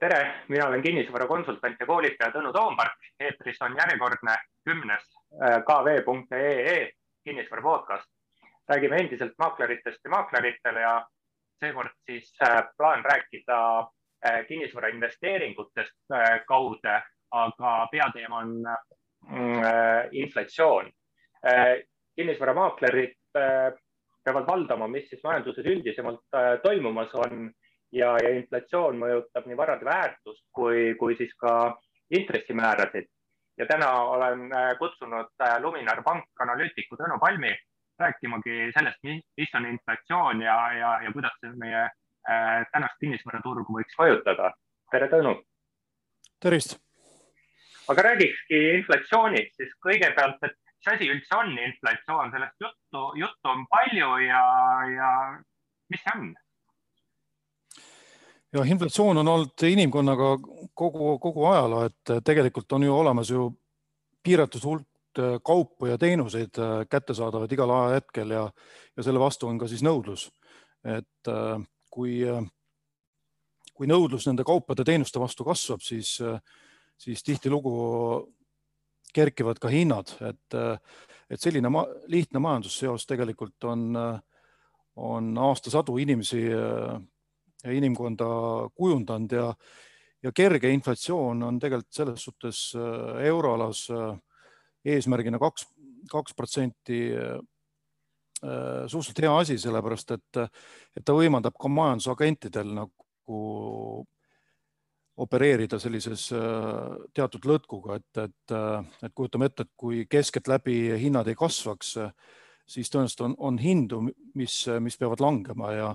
tere, mina olen kinnisvarakonsultant ja koolitaja Tõnu Toompark. eetris on järjekordne kümnes äh, kv.ee kinnisvara podcast. räägime endiselt maakleritest ja maakleritele ja seekord siis äh, plaan rääkida äh, kinnisvara investeeringutest kaude, aga peateema on mm, inflatsioon. kinnisvaramaaklerid peavad valdama, mis siis majanduses üldisemalt toimumas on ja, ja inflatsioon mõjutab nii varade väärtust kui, kui siis ka intressimäärasid. ja täna olen äh, kutsunud äh, Luminar Pank analüütiku Tõnu Palmi rääkimagi sellest, mis on inflatsioon ja, ja, ja kuidas see meie äh, tänast kinnisvaraturgu võiks mõjutada. tere, Tõnu. tervist. aga räägikski inflatsioonist siis kõigepealt, et mis asi üldse on inflatsioon, sellest juttu, juttu on palju ja, ja mis see on? Ja inflatsioon on olnud inimkonnaga kogu, kogu ajaloo, et tegelikult on ju olemas ju piiratud hulk äh, kaupu ja teenuseid äh, kättesaadavad igal ajahetkel ja, ja selle vastu on ka siis nõudlus. et äh, kui, kui nõudlus nende kaupade, teenuste vastu kasvab, siis, siis tihtilugu kerkivad ka hinnad, et, et selline ma, lihtne majandusseos tegelikult on, on aastasadu inimesi inimkonda kujundanud ja, ja kerge inflatsioon on tegelikult selles suhtes äh, euroalas äh, eesmärgina kaks, kaks protsenti äh, suhteliselt hea asi, sellepärast et, et ta võimaldab ka majandusagentidel nagu opereerida sellises teatud lõtkuga, et, et, et kujutame ette, et kui keskeltläbi hinnad ei kasvaks, siis tõenäoliselt on, on hindu, mis, mis peavad langema ja,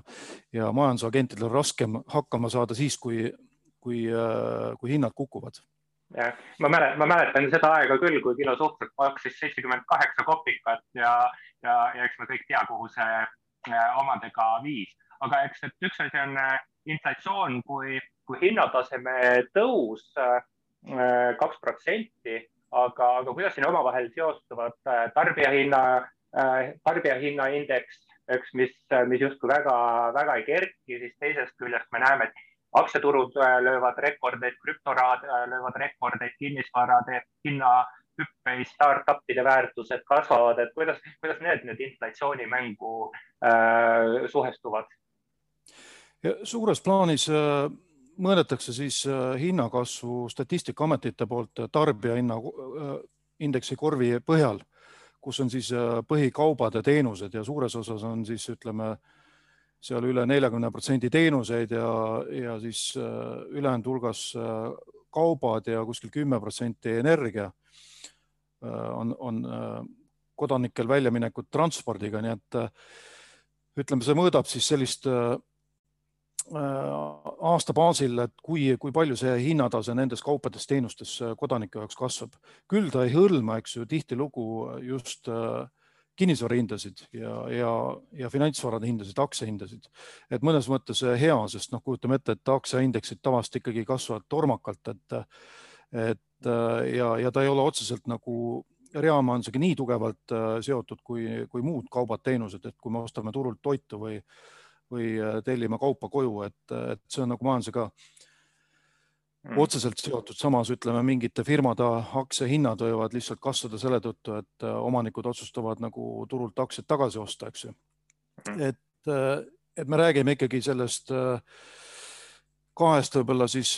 ja majandusagentidel on raskem hakkama saada siis, kui, kui, kui hinnad kukuvad. jah, ma mäletan, ma mäletan seda aega küll, kui kilo suhkrut maksis seitsekümmend kaheksa kopikat ja, ja, ja eks me kõik tea, kuhu see äh, omadega viis. aga eks, et üks asi on äh, inflatsioon kui, kui hinnataseme tõus äh, kaks protsenti, aga, aga kuidas siin omavahel seostuvad tarbijahinna tarbijahinnaindeks, eks, mis, mis justkui väga-väga ei kerki, siis teisest küljest me näeme, et aktsiaturud äh, löövad rekordeid, krüptorahad äh, löövad rekordeid, kinnisvarade hinnahüppeid, startup'ide väärtused kasvavad, et kuidas, kuidas need nüüd inflatsioonimängu äh, suhestuvad? suures plaanis äh, mõõdetakse siis äh, hinnakasvu Statistikaametite poolt tarbijahinna äh, indeksi korvi põhjal kus on siis äh, põhikaubad ja teenused ja suures osas on siis ütleme seal üle neljakümne protsendi teenuseid ja, ja siis äh, ülejäänud hulgas äh, kaubad ja kuskil kümme protsenti energia on, on kodanikel väljaminekut transpordiga, nii et ütleme, see mõõdab siis sellist aasta baasil, et kui, kui palju see hinnatase nendes kaupades-teenustes äh, kodanike jaoks kasvab. küll ta ei hõlma, eks ju, tihtilugu just äh, kinnisvarahindasid ja, ja, ja finantsvarade hindasid, aktsiahindasid. et mõnes mõttes hea, sest noh, kujutame ette, et aktsiaindeksid tavaliselt ikkagi kasvavad tormakalt, et, et ja, ja ta ei ole otseselt nagu reaalmajandusega nii tugevalt seotud kui, kui muud kaubad-teenused, et kui me ostame turult toitu või või äh, tellima kaupa koju, et, et see on nagu majandusega mm. otseselt seotud, samas ütleme, mingite firmade aktsiahinnad võivad lihtsalt kasvada selle tõttu, et äh, omanikud otsustavad nagu turult aktsiaid tagasi osta, eks ju. Mm. et, äh, et me räägime ikkagi sellest kahest võib-olla siis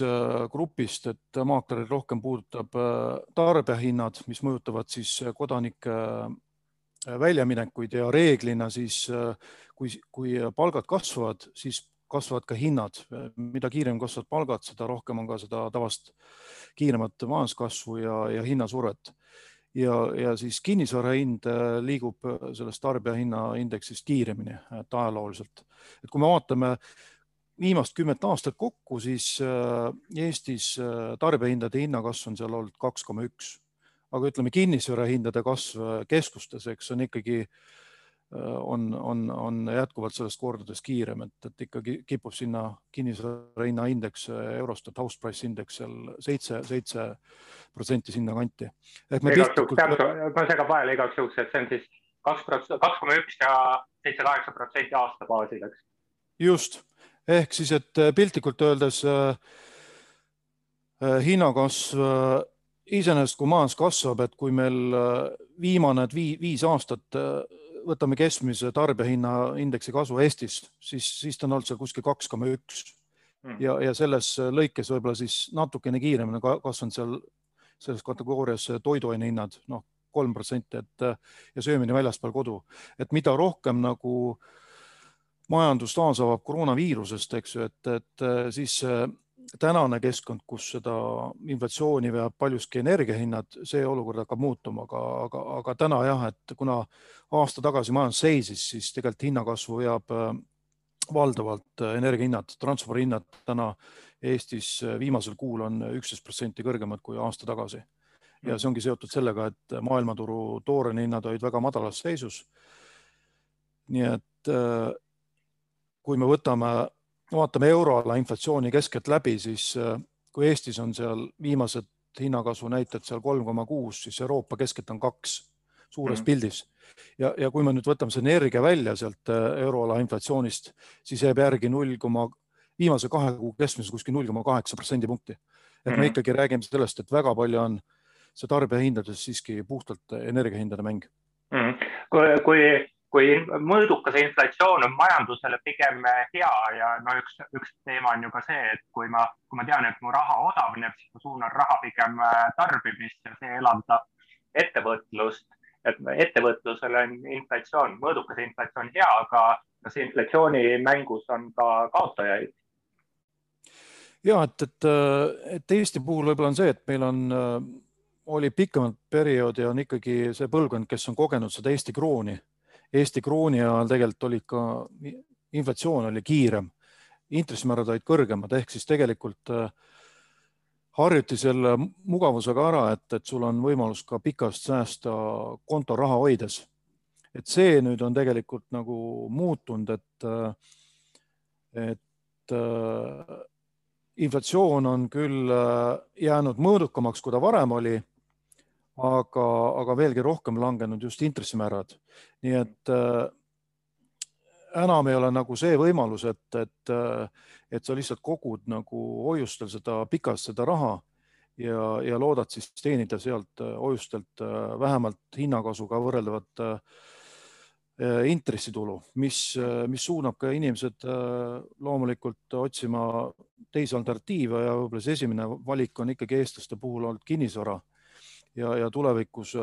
grupist, et maaklerid rohkem puudutab tarbijahinnad, mis mõjutavad siis kodanike väljaminekuid ja reeglina siis kui, kui palgad kasvavad, siis kasvavad ka hinnad. mida kiiremini kasvavad palgad, seda rohkem on ka seda tavast kiiremat majanduskasvu ja, ja hinnasurvet. ja, ja siis kinnisvara hind äh, liigub sellest tarbijahinnaindeksist kiiremini, et ajalooliselt. et kui me vaatame viimast kümmet aastat kokku, siis äh, Eestis äh, tarbijahindade hinnakasv on seal olnud kaks koma üks aga ütleme, kinnisvarahindade kasv keskustes, eks on ikkagi äh, on, on, on jätkuvalt sellest kordades kiirem, et, et ikkagi kipub sinna kinnisvara hinnaindeks, Eurostat house price indeks seal seitse, seitse protsenti sinnakanti. ma segan vahele igaks juhuks, et see on siis kaks protsenti, kaks koma üks ja seitse, kaheksa protsenti aasta baasil, eks? just, ehk siis, et piltlikult öeldes äh, hinnakasv iseenesest, kui majandus kasvab, et kui meil viimane viis aastat võtame keskmise tarbijahinnaindeksi kasvu Eestis, siis, siis ta on olnud seal kuskil kaks koma üks hmm. ja, ja selles lõikes võib-olla siis natukene kiiremini kasvanud seal selles kategoorias toiduaine hinnad, noh, kolm protsenti, et ja söömine väljaspool kodu, et mida rohkem nagu majandus taas avab koroonaviirusest, eks ju, et, et siis tänane keskkond, kus seda inflatsiooni veab paljuski energiahinnad, see olukord hakkab muutuma, aga, aga, aga täna jah, et kuna aasta tagasi majandus seisis, siis tegelikult hinnakasvu veab äh, valdavalt äh, energiahinnad, transpordihinnad täna Eestis äh, viimasel kuul on üksteist protsenti kõrgemad kui aasta tagasi. ja see ongi seotud sellega, et maailmaturu toorane hinnad olid väga madalas seisus. nii et kui me võtame vaatame euroala inflatsiooni keskelt läbi, siis äh, kui Eestis on seal viimased hinnakasvu näitajad seal kolm koma kuus, siis Euroopa keskelt on kaks suures mm pildis. ja, ja kui me nüüd võtame see energia välja sealt äh, euroala inflatsioonist, siis jääb järgi null koma, viimase kahe kuu keskmises kuskil null koma kaheksa protsendipunkti. et mm me mhm. ikkagi räägime sellest, et väga palju on see tarbijahindades siiski puhtalt energiahindade mäng mm. kui, kui kui mõõdukas inflatsioon on majandusele pigem hea ja no üks, üks teema on ju ka see, et kui ma, kui ma tean, et mu raha odavneb, siis ma suunan raha pigem äh, tarbimist ja see elavdab ettevõtlust. et ettevõtlusele on inflatsioon, mõõdukas inflatsioon hea, aga kas inflatsiooni mängus on ka kaotajaid? ja et, et, et Eesti puhul võib-olla on see, et meil on, oli pikemat perioodi on ikkagi see põlvkond, kes on kogenud seda Eesti krooni Eesti krooni ajal tegelikult olid ka, inflatsioon oli kiirem, intressimäärad olid kõrgemad, ehk siis tegelikult äh, harjuti selle mugavusega ära, et, et sul on võimalus ka pikast säästa kontoraha hoides. et see nüüd on tegelikult nagu muutunud, et, äh, et äh, inflatsioon on küll jäänud mõõdukamaks, kui ta varem oli aga, aga veelgi rohkem langenud just intressimäärad. nii et äh, enam ei ole nagu see võimalus, et, et, äh, et sa lihtsalt kogud nagu hoiustel seda pikast seda raha ja, ja loodad siis teenida sealt äh, hoiustelt äh, vähemalt hinnakasuga võrreldavat intressitulu, mis, mis suunab ka inimesed loomulikult otsima teisi alternatiive ja võib-olla see esimene valik on ikkagi eestlaste puhul olnud kinnisvara ja, ja tulevikus äh,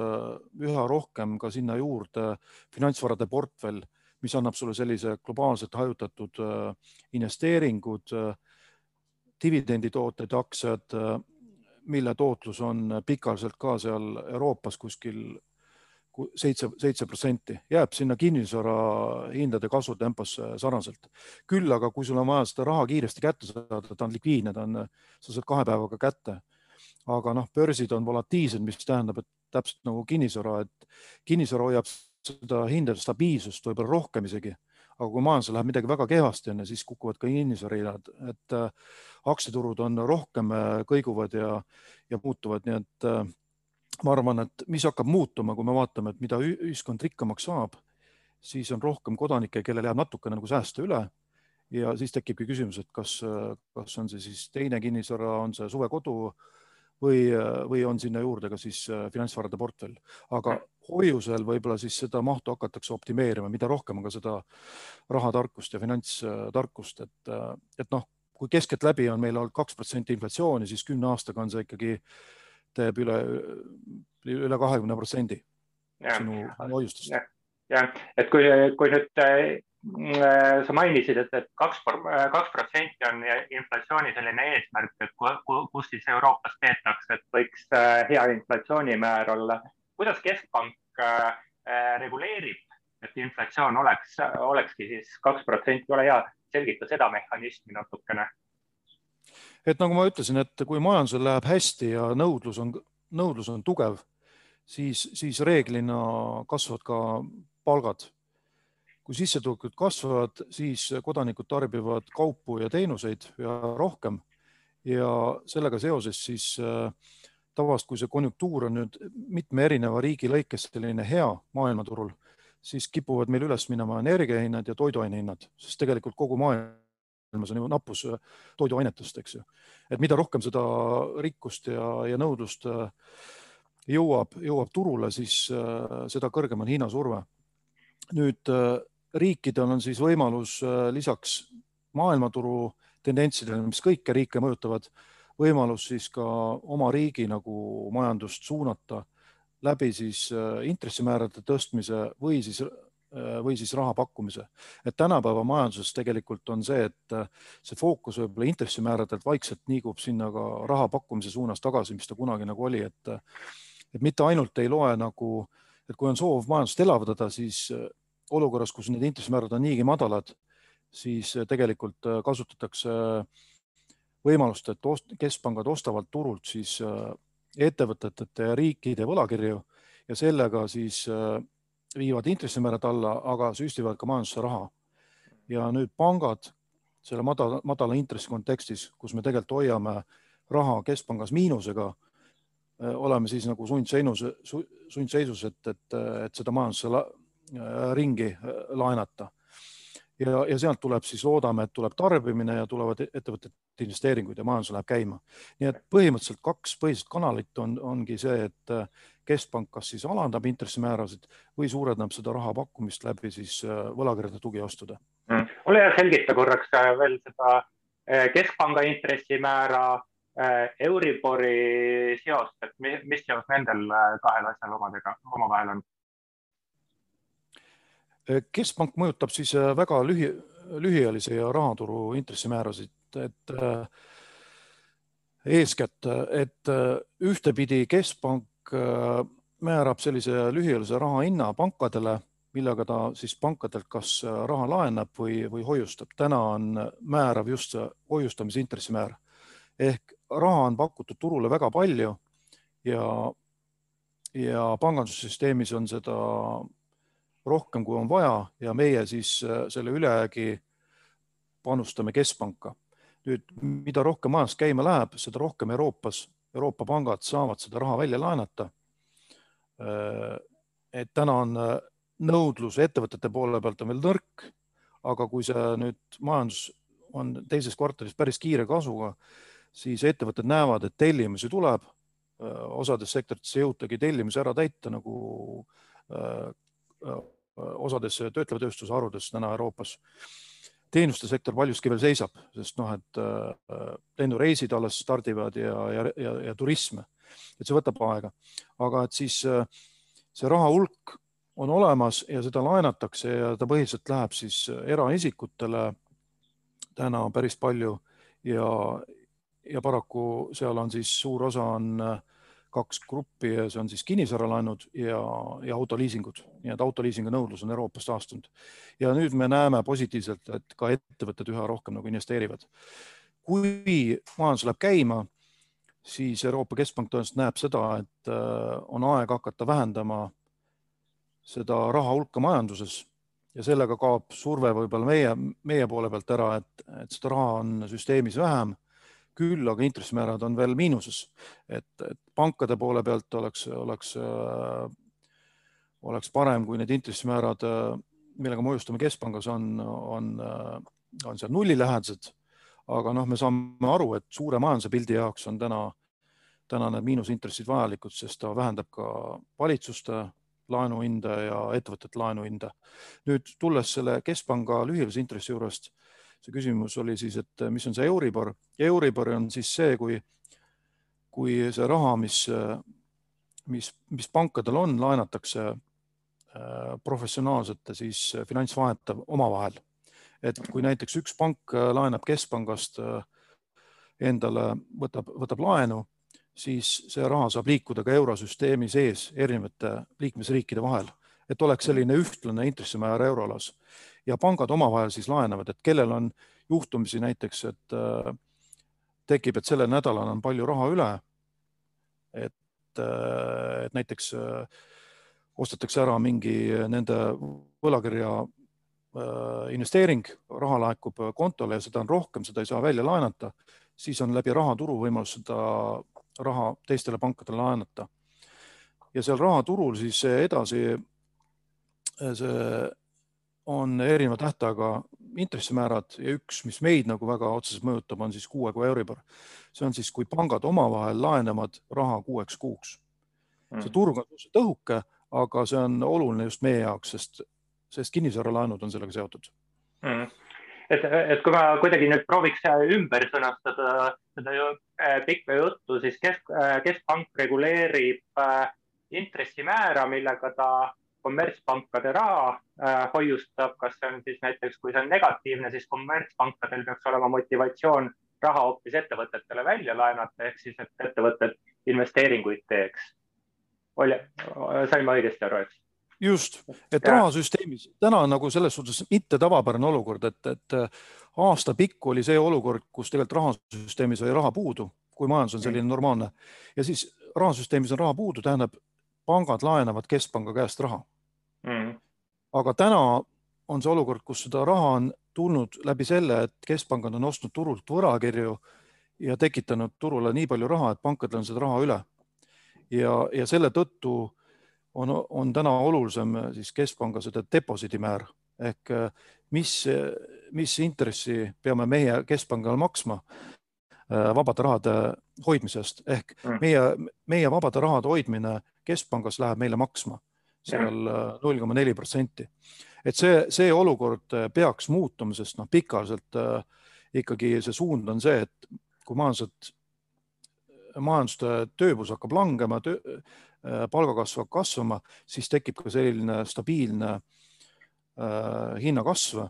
üha rohkem ka sinna juurde finantsvarade portfell, mis annab sulle sellise globaalselt hajutatud äh, investeeringud, äh, dividenditooted, aktsiad, mille tootlus on pikaliselt ka seal Euroopas kuskil seitse, seitse protsenti, jääb sinna kinnisvara hindade kasvutemposse sarnaselt. küll aga, kui sul on vaja seda raha kiiresti kätte saada, ta on likviidne, ta on, sa saad kahe päevaga kätte aga noh, börsid on volatiilsed, mis tähendab, et täpselt nagu kinnisvara, et kinnisvara hoiab seda hindade stabiilsust võib-olla rohkem isegi. aga kui majandusel läheb midagi väga kehvasti, on ju, siis kukuvad ka kinnisvara hinnad, et äh, aktsiaturud on rohkem äh, kõiguvad ja, ja muutuvad, nii et äh, ma arvan, et mis hakkab muutuma, kui me vaatame, et mida ühiskond rikkamaks saab, siis on rohkem kodanikke, kellel jääb natukene nagu säästa üle ja siis tekibki küsimus, et kas, kas on see siis teine kinnisvara, on see suvekodu või, või on sinna juurde ka siis äh, finantsvarade portfell, aga hoiusel võib-olla siis seda mahtu hakatakse optimeerima, mida rohkem on ka seda rahatarkust ja finantstarkust, et, äh, et noh, kui keskeltläbi on meil olnud kaks protsenti inflatsiooni, siis kümne aastaga on see ikkagi, teeb üle, üle kahekümne protsendi sinu hoiustest. jah, et kui, kui nüüd äh, sa mainisid, et, et kaks, kaks protsenti on inflatsiooni selline eesmärk, et kus siis Euroopas peetakse, et võiks äh, hea inflatsioonimäär olla. kuidas keskpank äh, reguleerib, et inflatsioon oleks, olekski siis kaks protsenti, ole hea, selgita seda mehhanismi natukene. et nagu ma ütlesin, et kui majandusel läheb hästi ja nõudlus on, nõudlus on tugev, siis, siis reeglina kasvavad ka palgad kui sissetulekud kasvavad, siis kodanikud tarbivad kaupu ja teenuseid ja rohkem ja sellega seoses siis äh, tavaliselt, kui see konjunktuur on nüüd mitme erineva riigi lõikes selline hea maailmaturul, siis kipuvad meil üles minema energiahinnad ja toiduainehinnad, sest tegelikult kogu maailm maailmas on ju nappus toiduainetest, eks ju. et mida rohkem seda rikkust ja, ja nõudlust jõuab, jõuab turule, siis seda kõrgem on hinnasurve. nüüd riikidel on siis võimalus lisaks maailmaturu tendentsidele, mis kõiki riike mõjutavad, võimalus siis ka oma riigi nagu majandust suunata läbi siis intressimäärade tõstmise või siis Äh, või siis raha pakkumise. et tänapäeva majanduses tegelikult on see, et äh, see fookus võib-olla intressimääradelt vaikselt liigub sinna ka raha pakkumise suunas tagasi, mis ta kunagi nagu oli, et äh, et mitte ainult ei loe nagu, et kui on soov majandust elavdada, siis olukorras, kus need intressimäärad on niigi madalad, siis tegelikult kasutatakse võimalust, et ost, keskpangad ostavad turult siis ettevõtete ja riikide võlakirju ja sellega siis viivad intressimäärad alla, aga süstivad ka majandusse raha. ja nüüd pangad selle madala, madala intressi kontekstis, kus me tegelikult hoiame raha keskpangas miinusega, oleme siis nagu sundseinus, sundseisus, et, et, et seda majandusse ringi laenata. ja, ja sealt tuleb siis, loodame, et tuleb tarbimine ja tulevad ettevõtete investeeringud ja majandus läheb käima. nii et põhimõtteliselt kaks põhilist kanalit on, ongi see, et keskpank kas siis alandab intressimäärasid või suurendab seda raha pakkumist läbi siis äh, võlakirjade tugiostude mm.. ole hea, selgita korraks veel seda äh, keskpanga intressimäära äh, Euribori seost, et mis seos nendel kahel asjal omadega, omavahel on? Keskpank mõjutab siis väga lühi, lühiajalisi ja rahaturu intressimäärasid, et eeskätt, et ühtepidi keskpank Äh, määrab sellise lühiajalise raha hinna pankadele, millega ta siis pankadelt kas äh, raha laenab või, või hoiustab. täna on määrav just see hoiustamise intressimäär ehk raha on pakutud turule väga palju ja, ja pangandussüsteemis on seda rohkem, kui on vaja ja meie siis äh, selle ülejäägi panustame keskpanka. nüüd, mida rohkem majandus käima läheb, seda rohkem Euroopas Euroopa pangad saavad seda raha välja laenata. Äh, et täna on äh, nõudlus ettevõtete poole pealt on veel nõrk, aga kui see nüüd majandus on teises kvartalis päris kiire kasvuga, siis ettevõtted näevad, et tellimusi tuleb. Osades sektorites ei jõutagi tellimusi ära täita nagu osades töötleva tööstuse harudes täna Euroopas. Teenuste sektor paljuski veel seisab, sest noh, et äh, lennureisid alles stardivad ja, ja, ja, ja turism, et see võtab aega, aga et siis äh, see raha hulk on olemas ja seda laenatakse ja ta põhiliselt läheb siis eraisikutele. Täna päris palju ja, ja paraku seal on siis suur osa on äh, kaks gruppi ja see on siis kinnisvaralaenud ja, ja autoliisingud, nii et autoliisingu nõudlus on Euroopas taastunud. ja nüüd me näeme positiivselt, et ka ettevõtted üha rohkem nagu investeerivad. kui majandus läheb käima, siis Euroopa Keskpank tõenäoliselt näeb seda, et äh, on aeg hakata vähendama seda raha hulka majanduses ja sellega kaob surve võib-olla meie, meie poole pealt ära, et, et seda raha on süsteemis vähem küll aga intressimäärad on veel miinuses, et, et pankade poole pealt oleks, oleks, oleks parem, kui need intressimäärad, millega me hoiustame keskpangas, on, on, on seal nullilähedased. aga noh, me saame aru, et suure majanduse pildi jaoks on täna, täna need miinusintressid vajalikud, sest ta vähendab ka valitsuste laenuhinda ja ettevõtete laenuhinda. nüüd tulles selle keskpanga lühiajalise intressi juurest see küsimus oli siis, et äh, mis on see Euribor. Euribor on siis see, kui, kui see raha, mis, äh, mis, mis pankadel on, laenatakse äh, professionaalsete siis finantsvahendajate omavahel. et kui näiteks üks pank laenab keskpangast endale, võtab, võtab laenu, siis see raha saab liikuda ka eurosüsteemi sees erinevate liikmesriikide vahel, et oleks selline ühtlane intressimäär euroalas ja pangad omavahel siis laenavad, et kellel on juhtumisi näiteks, et äh, tekib, et sellel nädalal on palju raha üle. et, äh, et näiteks äh, ostetakse ära mingi nende võlakirja investeering, raha laekub kontole ja seda on rohkem, seda ei saa välja laenata, siis on läbi rahaturu võimalus seda raha teistele pankadele laenata. ja seal rahaturul siis edasi see on erineva tähtajaga intressimäärad ja üks, mis meid nagu väga otseselt mõjutab, on siis kuue kuu Euribor. see on siis, kui pangad omavahel laenavad raha kuueks kuuks. see mm. turg on suhteliselt õhuke, aga see on oluline just meie jaoks, sest, sest kinnisvaralaenud on sellega seotud mm et, et kui ma kuidagi nüüd prooviks ümber sõnastada seda äh, pikka juttu, siis kesk, äh, keskpank reguleerib äh, intressimäära, millega ta kommertspankade raha äh, hoiustab, kas see on siis näiteks, kui see on negatiivne, siis kommertspankadel peaks olema motivatsioon raha hoopis ettevõtetele välja laenata, ehk siis, et ettevõtted investeeringuid teeks. oli, sain ma õigesti aru, eks? just, et rahasüsteemis täna on nagu selles suhtes mitte tavapärane olukord, et, et aasta pikku oli see olukord, kus tegelikult rahasüsteemis oli raha puudu, kui majandus on selline normaalne ja siis rahasüsteemis on raha puudu, tähendab, pangad laenavad keskpanga käest raha mm.. aga täna on see olukord, kus seda raha on tulnud läbi selle, et keskpangad on ostnud turult võlakirju ja tekitanud turule nii palju raha, et pankadel on seda raha üle. ja, ja selle tõttu on, on täna olulisem siis keskpanga seda deposiidimäär ehk mis, mis intressi peame meie keskpangal maksma äh, vabade rahade hoidmisest ehk mm. meie, meie vabade rahade hoidmine keskpangas läheb meile maksma seal äh, null koma neli protsenti. et see, see olukord äh, peaks muutuma, sest noh, pikaajaliselt äh, ikkagi see suund on see, et kui majandused, majanduste tööbus hakkab langema, palgakasv hakkab kasvama, siis tekib ka selline stabiilne äh, hinnakasv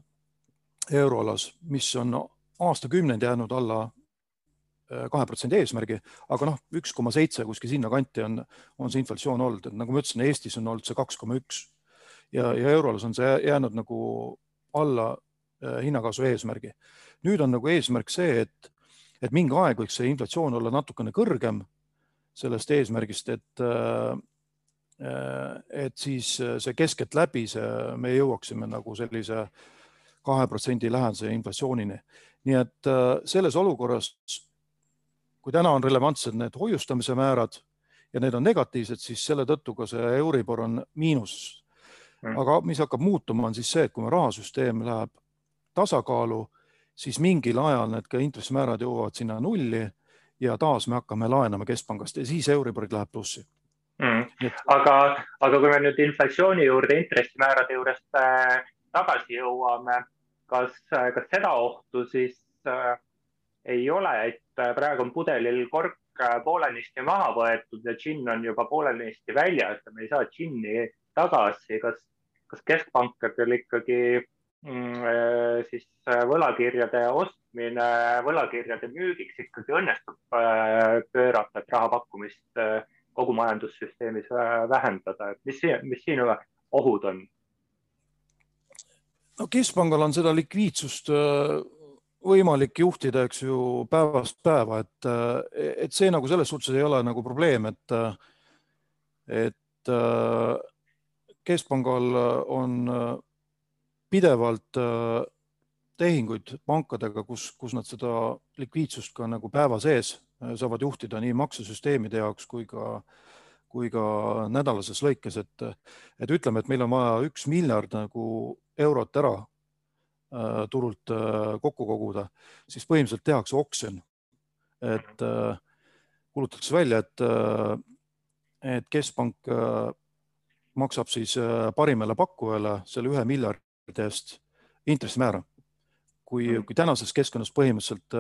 euroalas, mis on aastakümneid jäänud alla kahe protsendi eesmärgi, aga noh, üks koma seitse kuskil sinnakanti on, on see inflatsioon olnud, et nagu ma ütlesin, Eestis on olnud see kaks koma üks ja, ja euroalas on see jäänud nagu alla äh, hinnakasvu eesmärgi. nüüd on nagu eesmärk see, et, et mingi aeg võiks see inflatsioon olla natukene kõrgem sellest eesmärgist, et äh, et siis see keskeltläbi see, me jõuaksime nagu sellise kahe protsendi lähedase inflatsioonini. nii et äh, selles olukorras kui täna on relevantsed need hoiustamise määrad ja need on negatiivsed, siis selle tõttu ka see Euribor on miinuses. Mm. aga mis hakkab muutuma, on siis see, et kui me rahasüsteem läheb tasakaalu, siis mingil ajal need ka intressimäärad jõuavad sinna nulli ja taas me hakkame laenama keskpangast ja siis Euriborid läheb plussi mm.. Aga, aga kui me nüüd inflatsiooni juurde, intressimäärade juurest äh, tagasi jõuame, kas, kas seda ohtu siis äh, ei ole, et äh, praegu on pudelil kork äh, poolenisti maha võetud ja džinn on juba poolenisti väljas ja me ei saa džinni tagasi. kas, kas keskpankadel ikkagi mm, äh, siis võlakirjade ostmine võlakirjade müügiks ikkagi õnnestub pöörata, et raha pakkumist kogu majandussüsteemis vähendada, et mis, mis siin ohud on? no keskpangal on seda likviidsust võimalik juhtida, eks ju, päevast päeva, et, et see nagu selles suhtes ei ole nagu probleem, et, et keskpangal on pidevalt tehinguid pankadega, kus, kus nad seda likviidsust ka nagu päeva sees saavad juhtida nii maksesüsteemide jaoks kui ka, kui ka nädalases lõikes, et, et ütleme, et meil on vaja üks miljard nagu eurot ära turult äh, kokku koguda, siis põhimõtteliselt tehakse oksjon. et äh, kuulutatakse välja, et, et keskpank maksab siis parimale pakkujale selle ühe miljardi eest intressimäära. kui, mm. kui tänases keskkonnas põhimõtteliselt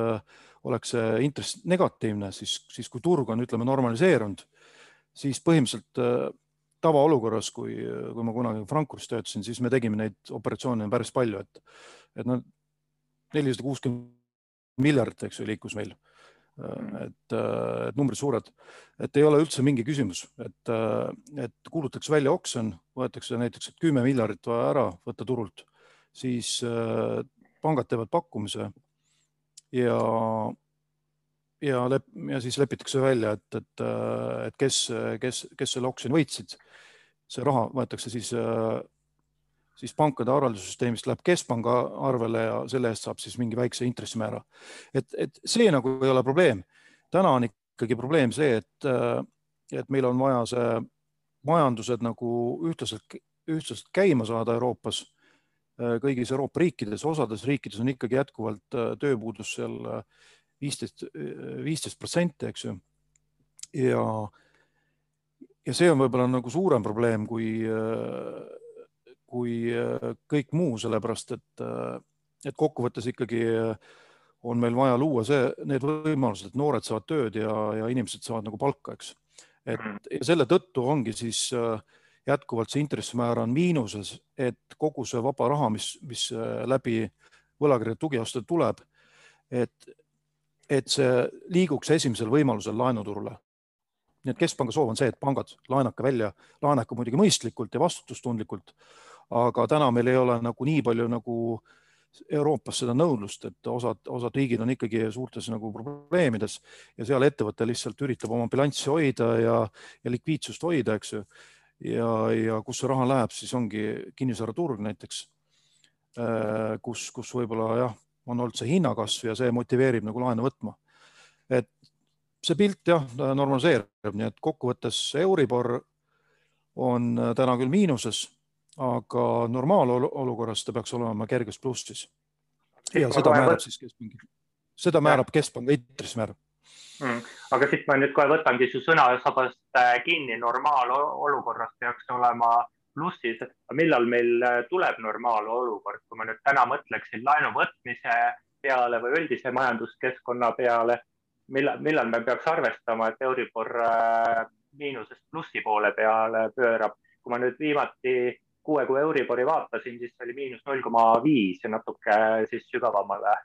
oleks see intress negatiivne, siis, siis kui turg on, ütleme, normaliseerunud, siis põhimõtteliselt tavaolukorras, kui, kui ma kunagi Frankfurdis töötasin, siis me tegime neid operatsioone päris palju, et, et noh, nelisada kuuskümmend miljardit, eks ju, liikus meil. et, et numbrid suured, et ei ole üldse mingi küsimus, et, et kuulutatakse välja oksjon, võetakse näiteks kümme miljardit vaja ära võtta turult, siis pangad teevad pakkumise ja ja lep-, ja siis lepitakse välja, et, et, et kes, kes, kes selle oksjoni võitsid. See raha võetakse siis, äh, siis pankade arveldussüsteemist läheb keskpanga arvele ja selle eest saab siis mingi väikse intressimäära. et, et see nagu ei ole probleem. täna on ikkagi probleem see, et, äh, et meil on vaja see majandused nagu ühtlaselt, ühtlaselt käima saada Euroopas kõigis Euroopa riikides, osades riikides on ikkagi jätkuvalt tööpuudus seal viisteist, viisteist protsenti, eks ju. ja, ja see on võib-olla nagu suurem probleem kui, kui kõik muu, sellepärast et, et kokkuvõttes ikkagi on meil vaja luua see, need võimalused, et noored saavad tööd ja, ja inimesed saavad nagu palka, eks et mhm. ja selle tõttu ongi siis äh, jätkuvalt see intressimäär on miinuses, et kogu see vaba raha, mis, mis äh, läbi võlakirjade tugiosta tuleb, et, et see liiguks esimesel võimalusel laenuturule. nii et keskpanga soov on see, et pangad laenake välja, laenake muidugi mõistlikult ja vastutustundlikult. Aga täna meil ei ole nagu nii palju nagu äh, Euroopas seda nõudlust, et osad, osad riigid on ikkagi suurtes nagu probleemides ja seal ettevõte lihtsalt üritab oma bilanssi hoida ja, ja likviidsust hoida, eks ju. ja, ja kus see raha läheb, siis ongi kinnisvaraturg näiteks, äh, kus, kus võib-olla jah, on olnud see hinnakasv ja see motiveerib nagu laenu võtma. et see pilt jah, normaliseerub, nii et kokkuvõttes Euribor on täna küll miinuses aga normaalolukorras ta peaks olema kerges plussis. ja seda määrab siis keskpank, seda määrab keskpanga intressimäär mm.. aga siit ma nüüd kohe võtangi su sõnasabast äh, kinni, normaalolukorras peaks olema plussis. millal meil äh, tuleb normaalolukord, kui ma nüüd täna mõtleksin laenu võtmise peale või üldise majanduskeskkonna peale, millal, millal me peaks arvestama, et Euribor äh, miinusest plussi poole peale pöörab. kui ma nüüd viimati kuue kuu Euribori vaatasin, siis oli miinus null koma viis ja natuke siis sügavamale,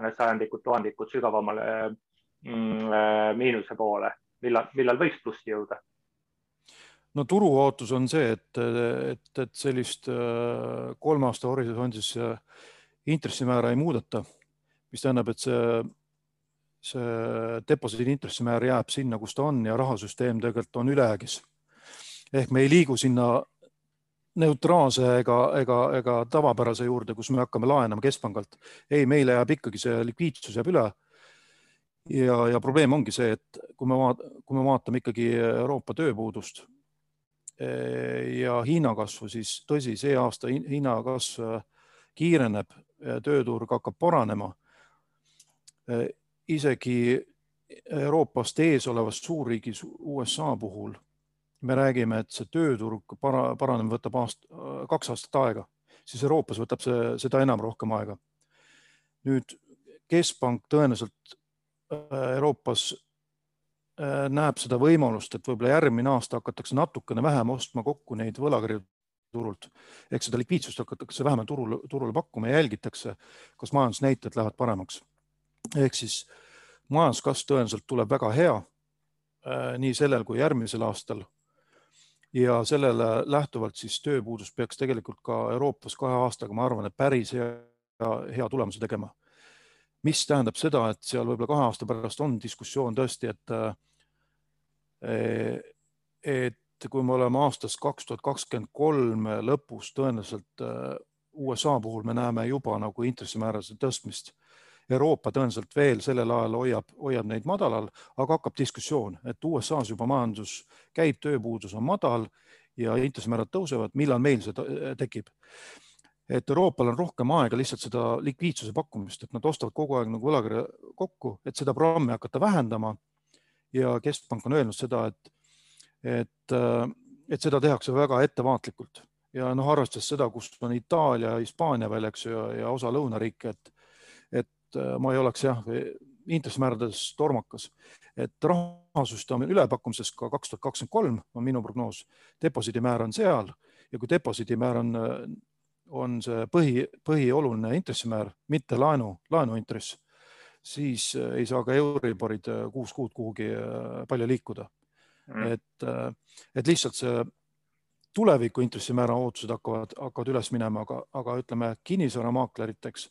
mõned sajandikud, tuhandikud sügavamale mm, äh, miinuse poole. millal, millal võiks plussi jõuda? no turu ootus on see, et, et, et sellist äh, kolme aasta horisondis intressimäära ei muudeta, mis tähendab, et see, see deposiidi intressimäär jääb sinna, kus ta on ja rahasüsteem tegelikult on ülejäägis. ehk me ei liigu sinna neutraalse ega, ega, ega tavapärase juurde, kus me hakkame laenama keskpangalt. ei, meile jääb ikkagi see likviidsus jääb üle. ja, ja probleem ongi see, et kui me vaat-, kui me vaatame ikkagi Euroopa tööpuudust e, ja hinnakasvu, siis tõsi, see aasta hinnakasv kiireneb, tööturg hakkab paranema. E, isegi Euroopast ees olevas suurriigis USA puhul me räägime, et see tööturg para, paranemine võtab aast, kaks aastat aega, siis Euroopas võtab see seda enam rohkem aega. nüüd keskpank tõenäoliselt äh, Euroopas äh, näeb seda võimalust, et võib-olla järgmine aasta hakatakse natukene vähem ostma kokku neid võlakirju turult ehk seda likviidsust hakatakse vähemalt turule, turule pakkuma ja jälgitakse, kas majandusnäitajad lähevad paremaks. ehk siis majanduskasv tõenäoliselt tuleb väga hea äh, nii sellel kui järgmisel aastal ja sellele lähtuvalt siis tööpuudus peaks tegelikult ka Euroopas kahe aastaga, ma arvan, et päris hea, hea tulemuse tegema. mis tähendab seda, et seal võib-olla kahe aasta pärast on diskussioon tõesti, et et kui me oleme aastast kaks tuhat kakskümmend kolm lõpus, tõenäoliselt USA puhul me näeme juba nagu intressimäärade tõstmist Euroopa tõenäoliselt veel sellel ajal hoiab, hoiab neid madalal, aga hakkab diskussioon, et USA-s juba majandus käib, tööpuudus on madal ja intressimäärad tõusevad, millal meil see tekib. et Euroopal on rohkem aega lihtsalt seda likviidsuse pakkumist, et nad ostavad kogu aeg nagu võlakirja kokku, et seda programmi hakata vähendama. ja keskpank on öelnud seda, et, et, et seda tehakse väga ettevaatlikult ja noh, arvestades seda, kus on Itaalia, Hispaania veel, eks ju, ja osa lõunariike, et et äh, ma ei oleks jah, intressimäärades tormakas, et rahasüsteemi ülepakkumises ka kaks tuhat kakskümmend kolm on minu prognoos, deposiidimäär on seal ja kui deposiidimäär on, on see põhi, põhioluline intressimäär, mitte laenu, laenuintress, siis äh, ei saa ka Euriborid äh, kuus kuud kuhugi palju liikuda. Mm.. et, et lihtsalt see tuleviku intressimäära ootused hakkavad, hakkavad üles minema, aga, aga ütleme kinnisvaramaakleriteks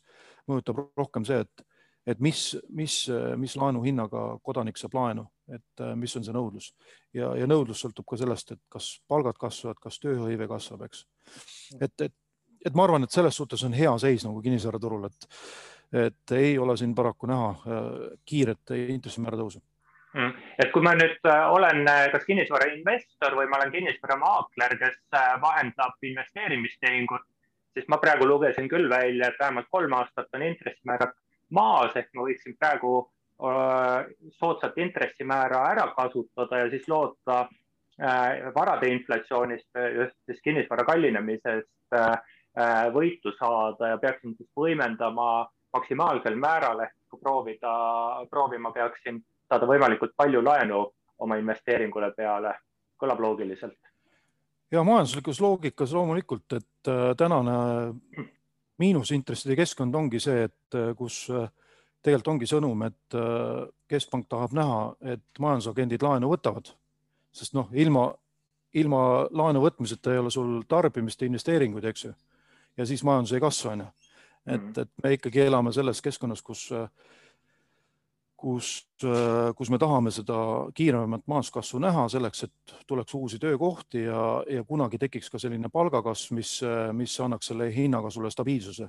mõjutab rohkem see, et, et mis, mis, mis laenuhinnaga kodanik saab laenu, et mis on see nõudlus ja, ja nõudlus sõltub ka sellest, et kas palgad kasvavad, kas tööhõive kasvab, eks. et, et, et ma arvan, et selles suhtes on hea seis nagu kinnisvaraturul, et, et ei ole siin paraku näha äh, kiiret intressimäära tõusu Mm. et kui ma nüüd äh, olen äh, kas kinnisvarainvestor või ma olen kinnisvaramaakler, kes vahendab investeerimistehingut, siis ma praegu lugesin küll välja, et vähemalt kolm aastat on intressimäärad maas ehk ma võiksin praegu soodsat intressimäära ära kasutada ja siis loota varade inflatsioonist, just siis kinnisvara kallinemisest võitu saada ja peaksin siis võimendama maksimaalsel määral ehk proovida, proovima peaksin saada võimalikult palju laenu oma investeeringule peale. kõlab loogiliselt. Ja majanduslikus loogikas loomulikult, et tänane miinusintresside keskkond ongi see, et kus äh, tegelikult ongi sõnum, et äh, keskpank tahab näha, et majandusagendid laenu võtavad, sest noh, ilma, ilma laenu võtmiseta ei ole sul tarbimist ja investeeringuid, eks ju. ja siis majandus ei kasva, onju. et, mhm. et me ikkagi elame selles keskkonnas, kus äh, kus, äh, kus me tahame seda kiiremat majanduskasvu näha selleks, et tuleks uusi töökohti ja, ja kunagi tekiks ka selline palgakasv, mis, mis annaks selle hinnakasvule stabiilsuse.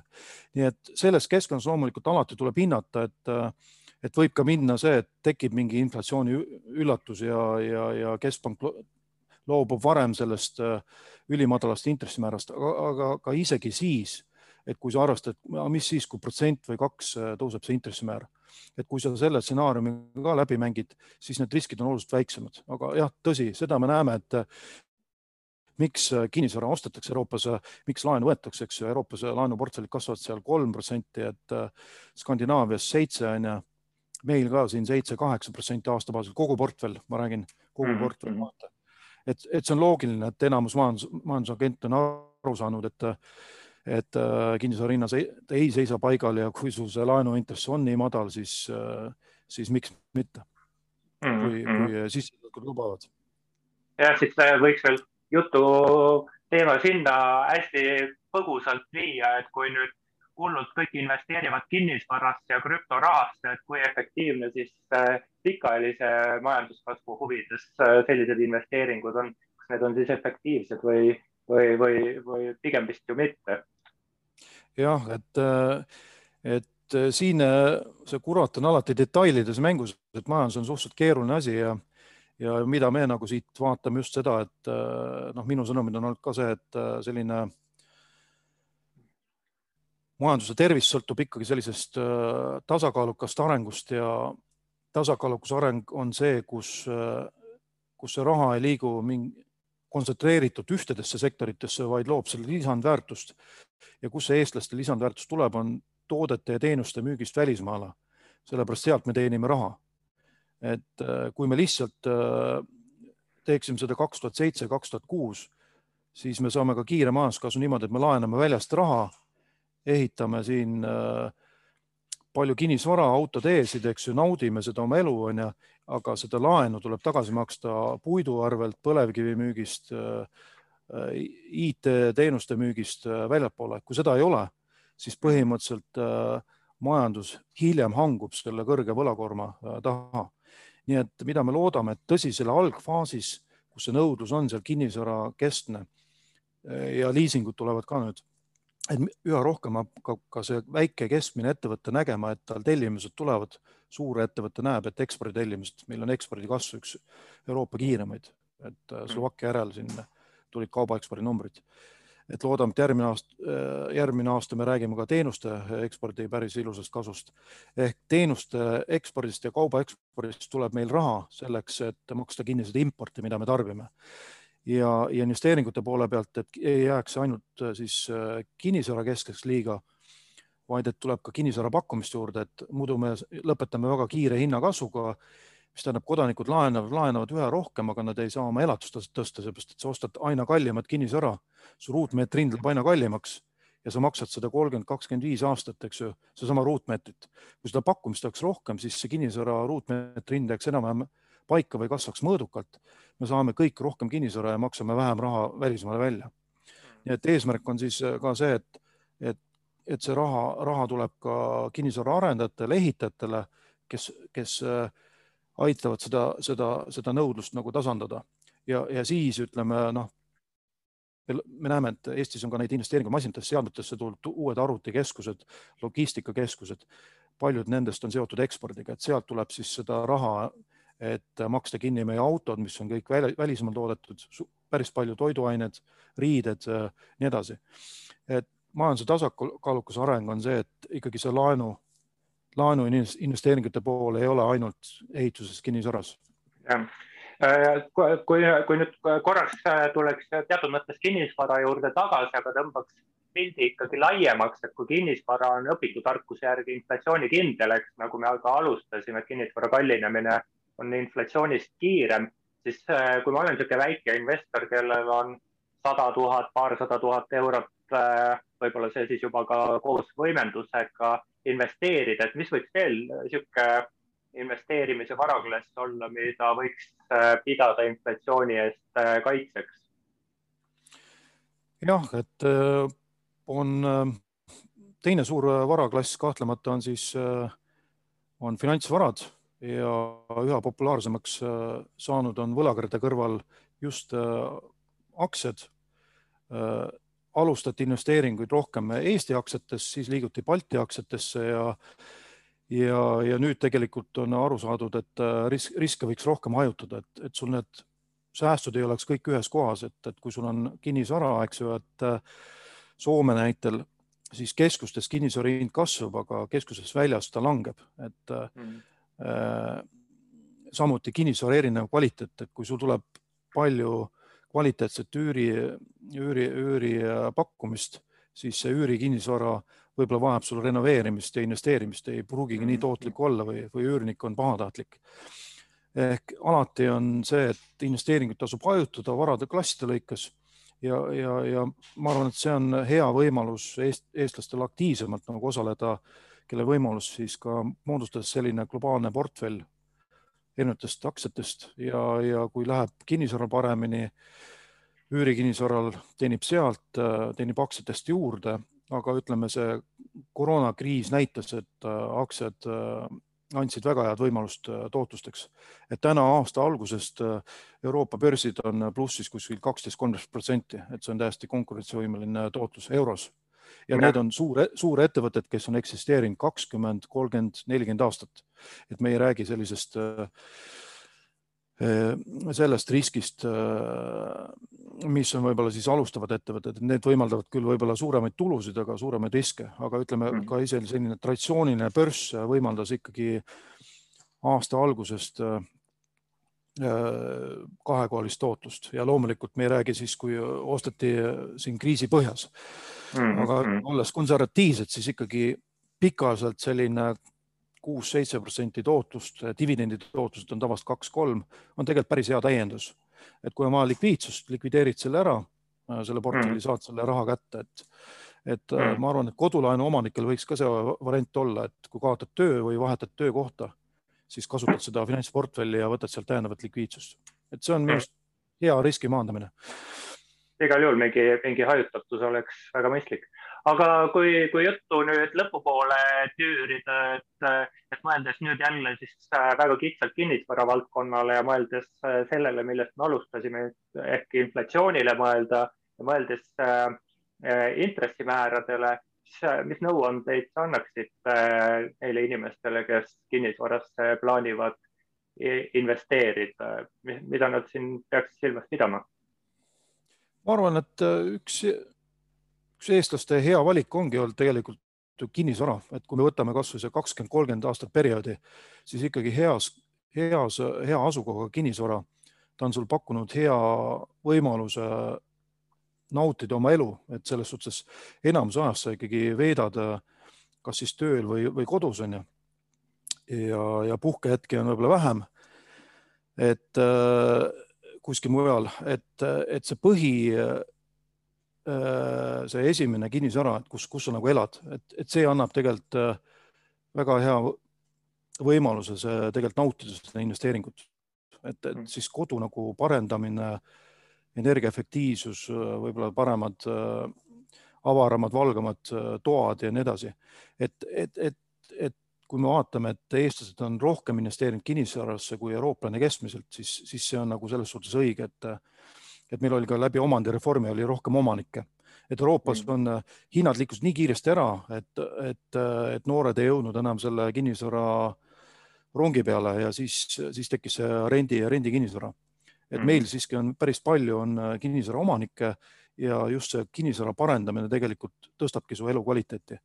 nii et selles keskkonnas loomulikult alati tuleb hinnata, et, et võib ka minna see, et tekib mingi inflatsiooni üllatus ja, ja, ja keskpank loobub varem sellest äh, ülimadalast intressimäärast, aga, ka isegi siis, et kui sa arvestad, mis siis, kui protsent või kaks äh, tõuseb see intressimäär et kui sa selle stsenaariumi ka läbi mängid, siis need riskid on oluliselt väiksemad, aga jah, tõsi, seda me näeme, et miks kinnisvara ostetakse Euroopas, miks laenu võetakse, eks ju, Euroopas laenuportfellid kasvavad seal kolm protsenti, et Skandinaavias seitse on ju, meil ka siin seitse-kaheksa protsenti aasta baasil, kogu portfell, ma räägin, kogu mm -hmm. portfell vaata. et, et see on loogiline, et enamus majandus, majandusagent on aru saanud, et et äh, kinnisvara hinnas ei, ei seisa paigal ja kui sul see laenuintress on nii madal, siis, äh, siis miks mitte, mm, kui, kui mm. sissetulekud lubavad. jah, siis võiks veel jutu teema sinna hästi põgusalt viia, et kui nüüd hullult kõik investeerivad kinnisvarasse ja krüptorahasse, et kui efektiivne siis äh, pikaajalise majanduskasvu huvides sellised investeeringud on, kas need on siis efektiivsed või, või, või, või pigem vist ju mitte jah, et, et siin see kurat on alati detailides mängus, et majandus on suhteliselt keeruline asi ja, ja mida me nagu siit vaatame just seda, et noh, minu sõnumid on olnud ka see, et selline majanduse tervis sõltub ikkagi sellisest tasakaalukast arengust ja tasakaalukas areng on see, kus, kus see raha ei liigu mingi kontsentreeritud ühtedesse sektoritesse, vaid loob selle lisandväärtust. ja kus see eestlaste lisandväärtus tuleb, on toodete ja teenuste müügist välismaale. sellepärast sealt me teenime raha. et äh, kui me lihtsalt äh, teeksime seda kaks tuhat seitse, kaks tuhat kuus, siis me saame ka kiire majanduskasvu niimoodi, et me laename väljast raha, ehitame siin äh, palju kinnisvara, autoteesid, eks ju, naudime seda oma elu, on ju, aga seda laenu tuleb tagasi maksta puidu arvelt, põlevkivi müügist, IT-teenuste müügist väljapoole. kui seda ei ole, siis põhimõtteliselt äh, majandus hiljem hangub selle kõrge võlakoorma äh, taha. nii et mida me loodame, et tõsi, selle algfaasis, kus see nõudlus on seal kinnisvara keskne äh, ja liisingud tulevad ka nüüd et üha rohkem hakkab ka see väike keskmine ettevõte nägema, et tal tellimused tulevad, suur ettevõte näeb, et eksporditellimused, meil on ekspordi kasv üks Euroopa kiiremaid, et äh, Slovakkia järel siin tulid kaubaekspordi numbrid. et loodame, et järgmine aasta, äh, järgmine aasta me räägime ka teenuste ekspordi päris ilusast kasvust ehk teenuste ekspordist ja kauba ekspordist tuleb meil raha selleks, et maksta kinni seda importi, mida me tarbime ja, ja investeeringute poole pealt, et ei jääks ainult äh, siis äh, kinnisvara keskseks liiga, vaid et tuleb ka kinnisvara pakkumist juurde, et muidu me lõpetame väga kiire hinnakasvuga, mis tähendab, kodanikud laenavad, laenavad üha rohkem, aga nad ei saa oma elatustaset tõsta, seepärast et sa ostad aina kallimat kinnisvara, su ruutmeetri hind läheb aina kallimaks ja sa maksad seda kolmkümmend, kakskümmend viis aastat, eks ju, sedasama ruutmeetrit. kui seda pakkumist oleks rohkem, siis see kinnisvara ruutmeetri hind jääks enam-vähem paika või kasvaks mõõdukalt, me saame kõik rohkem kinnisvara ja maksame vähem raha välismaale välja. nii et eesmärk on siis äh, ka see, et, et, et see raha, raha tuleb ka kinnisvara arendajatele, ehitajatele, kes, kes äh, aitavad seda, seda, seda nõudlust nagu tasandada ja, ja siis ütleme noh, me näeme, et Eestis on ka neid investeeringumasinatesse, seadmetesse tulnud uued arvutikeskused, logistikakeskused. paljud nendest on seotud ekspordiga, et sealt tuleb siis seda raha et maksta kinni meie autod, mis on kõik välismaal toodetud, päris palju toiduained, riided, nii edasi. et majanduse tasakaalukas areng on see, et ikkagi see laenu, laenu investeeringute pool ei ole ainult ehituses, kinnisvaras. jah, kui, kui nüüd korraks tuleks teatud mõttes kinnisvara juurde tagasi, aga tõmbaks pildi ikkagi laiemaks, et kui kinnisvara on õpikutarkuse järgi inflatsioonikindel, eks nagu me ka alustasime, et kinnisvara kallinemine on inflatsioonist kiirem, siis äh, kui ma olen niisugune väike investor, kellel on sada tuhat, paarsada tuhat eurot, äh, võib-olla see siis juba ka koos võimendusega investeerida, et mis võiks veel niisugune investeerimise varaklass olla, mida võiks äh, pidada inflatsiooni eest kaitseks? jah, et on teine suur varaklass kahtlemata on siis, on finantsvarad ja üha populaarsemaks äh, saanud on võlakirjade kõrval just äh, aktsiad. Äh, alustati investeeringuid rohkem Eesti aktsiates, siis liiguti Balti aktsiatesse ja ja, ja nüüd tegelikult on aru saadud, et risk, riske võiks rohkem hajutada, et, et sul need säästud ei oleks kõik ühes kohas, et, et kui sul on kinnisvara, eks ju, et Soome näitel, siis keskustes kinnisvara hind kasvab, aga keskusest väljas ta langeb, et mm Äh, samuti kinnisvara erinev kvaliteet, et kui sul tuleb palju kvaliteetset üüri, üüri, üüripakkumist, siis see üürikinnisvara võib-olla vajab sul renoveerimist ja investeerimist, ei pruugigi nii mhm. tootlik olla või, või üürnik on pahatahtlik. ehk alati on see, et investeeringuid tasub hajutada varade klasside lõikes ja, ja, ja ma arvan, et see on hea võimalus eest, eestlastel aktiivsemalt nagu osaleda äh, kelle võimalus siis ka moodustada selline globaalne portfell erinevatest aktsiatest ja, ja kui läheb kinnisvaral paremini, üürikinnisvaral teenib sealt, teenib aktsiatest juurde, aga ütleme, see koroonakriis näitas, et aktsiad andsid väga head võimalust tootlusteks. et täna aasta algusest Euroopa börsid on plussis kuskil kaksteist, kolmteist protsenti, et see on täiesti konkurentsivõimeline tootlus euros ja need on suure, suurettevõtted, kes on eksisteerinud kakskümmend, kolmkümmend, nelikümmend aastat. et me ei räägi sellisest äh, sellest riskist, äh, mis on võib-olla siis alustavad ettevõtted, need võimaldavad küll võib-olla suuremaid tulusid, aga suuremaid riske, aga ütleme mm. ka ise selline traditsiooniline börs võimaldas ikkagi aasta algusest äh, kahekohalist tootlust ja loomulikult me ei räägi siis, kui osteti siin kriisi põhjas mm. -hmm. aga mm. olles konservatiivsed, siis ikkagi pikaajaliselt selline kuus-seitse protsenti tootlust, dividendi tootlused on tavaliselt kaks-kolm, on tegelikult päris hea täiendus. et kui on vaja likviidsust, likvideerid selle ära, äh, selle portfelli mm., saad selle raha kätte, et et äh, mm. ma arvan, et kodulaenu omanikel võiks ka see variant olla, et kui kaotad töö või vahetad töökohta, siis kasutad seda finantsportfelli ja võtad sealt täiendavat likviidsust. et see on minu arust hea riski maandamine igal juhul mingi, mingi hajutatus oleks väga mõistlik. aga kui, kui juttu nüüd lõpupoole tüürida, et, et mõeldes nüüd jälle siis äh, väga kitsalt kinnisvara valdkonnale ja mõeldes äh, sellele, millest me alustasime ehk inflatsioonile mõelda ja mõeldes äh, intressimääradele, siis mis nõuandeid sa annaksid neile inimestele, kes kinnisvarasse plaanivad investeerida, mida nad siin peaks silmas pidama? ma arvan, et äh, üks, üks eestlaste hea valik ongi olnud tegelikult kinnisvara, et kui me võtame kasvõi see kakskümmend, kolmkümmend aastat perioodi, siis ikkagi heas, heas, hea asukohaga kinnisvara, ta on sul pakkunud hea võimaluse nautida oma elu, et selles suhtes enamus ajast sa ikkagi veedad äh, kas siis tööl või, või kodus on ju. ja, ja puhkehetki on võib-olla vähem. et äh, kuskil mujal, et, et see põhi, äh, see esimene kinnisvara, et kus, kus sa nagu elad, et, et see annab tegelikult äh, väga hea võimaluse see tegelikult nautida seda investeeringut. et, et mm. siis kodu nagu parendamine, energiaefektiivsus, võib-olla paremad, avaramad, valgemad toad ja nii edasi. et, et, et, et kui me vaatame, et eestlased on rohkem investeerinud kinnisvarasse kui eurooplane keskmiselt, siis, siis see on nagu selles suhtes õige, et, et meil oli ka läbi omandireformi oli rohkem omanikke, et Euroopas mm. on hinnad liikusid nii kiiresti ära, et, et, et noored ei jõudnud enam selle kinnisvara rongi peale ja siis, siis tekkis see rendi ja rendikinnisvara. Et mm. meil siiski on päris palju on kinnisvara omanikke ja just see kinnisvara parendamine tegelikult tõstabki su elukvaliteeti.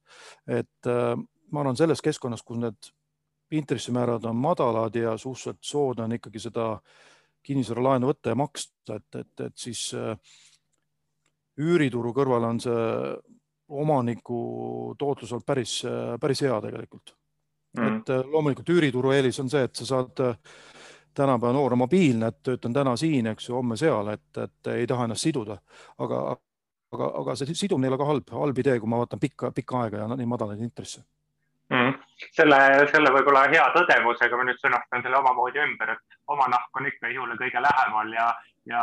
et äh, ma arvan, selles keskkonnas, kus need intressimäärad on madalad ja suhteliselt soodne on ikkagi seda kinnisvaralaenu võtta ja maksta, et, et, et siis äh, üürituru kõrval on see omaniku tootlus olnud päris, päris hea tegelikult mm.. et äh, loomulikult üürituru eelis on see, et sa saad äh, tänapäeva noor mobiilne, et töötan täna siin, eks ju, homme seal, et, et ei taha ennast siduda, aga, aga, aga see sidumine ei ole ka halb, halb idee, kui ma vaatan pikka, pikka aega ja nii madalaid intresse. Mm.. selle, selle võib-olla hea tõdemusega ma nüüd sõnastan selle omamoodi ümber, et oma nahk on ikka ihule kõige lähemal ja, ja,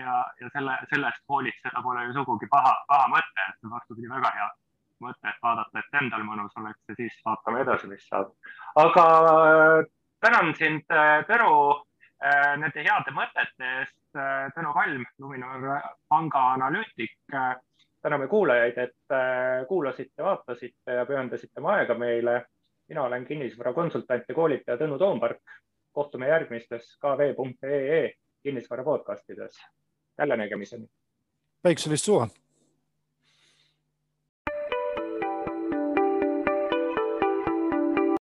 ja, ja selle, sellest hoolitseda pole ju sugugi paha, paha mõte, et vastupidi, väga hea mõte, et vaadata, et endal mõnus oleks ja siis vaatame edasi, mis saab. aga tänan sind, äh, Tõnu, äh, nende heade mõtete eest. Tõnu Halm, Luminor panga analüütik. täname kuulajaid, et kuulasite, vaatasite ja pühendasite oma aega meile. mina olen kinnisvarakonsultant ja koolitaja Tõnu Toompark. kohtume järgmistes kv.ee kinnisvara podcastides. jälle nägemiseni. päikselist suve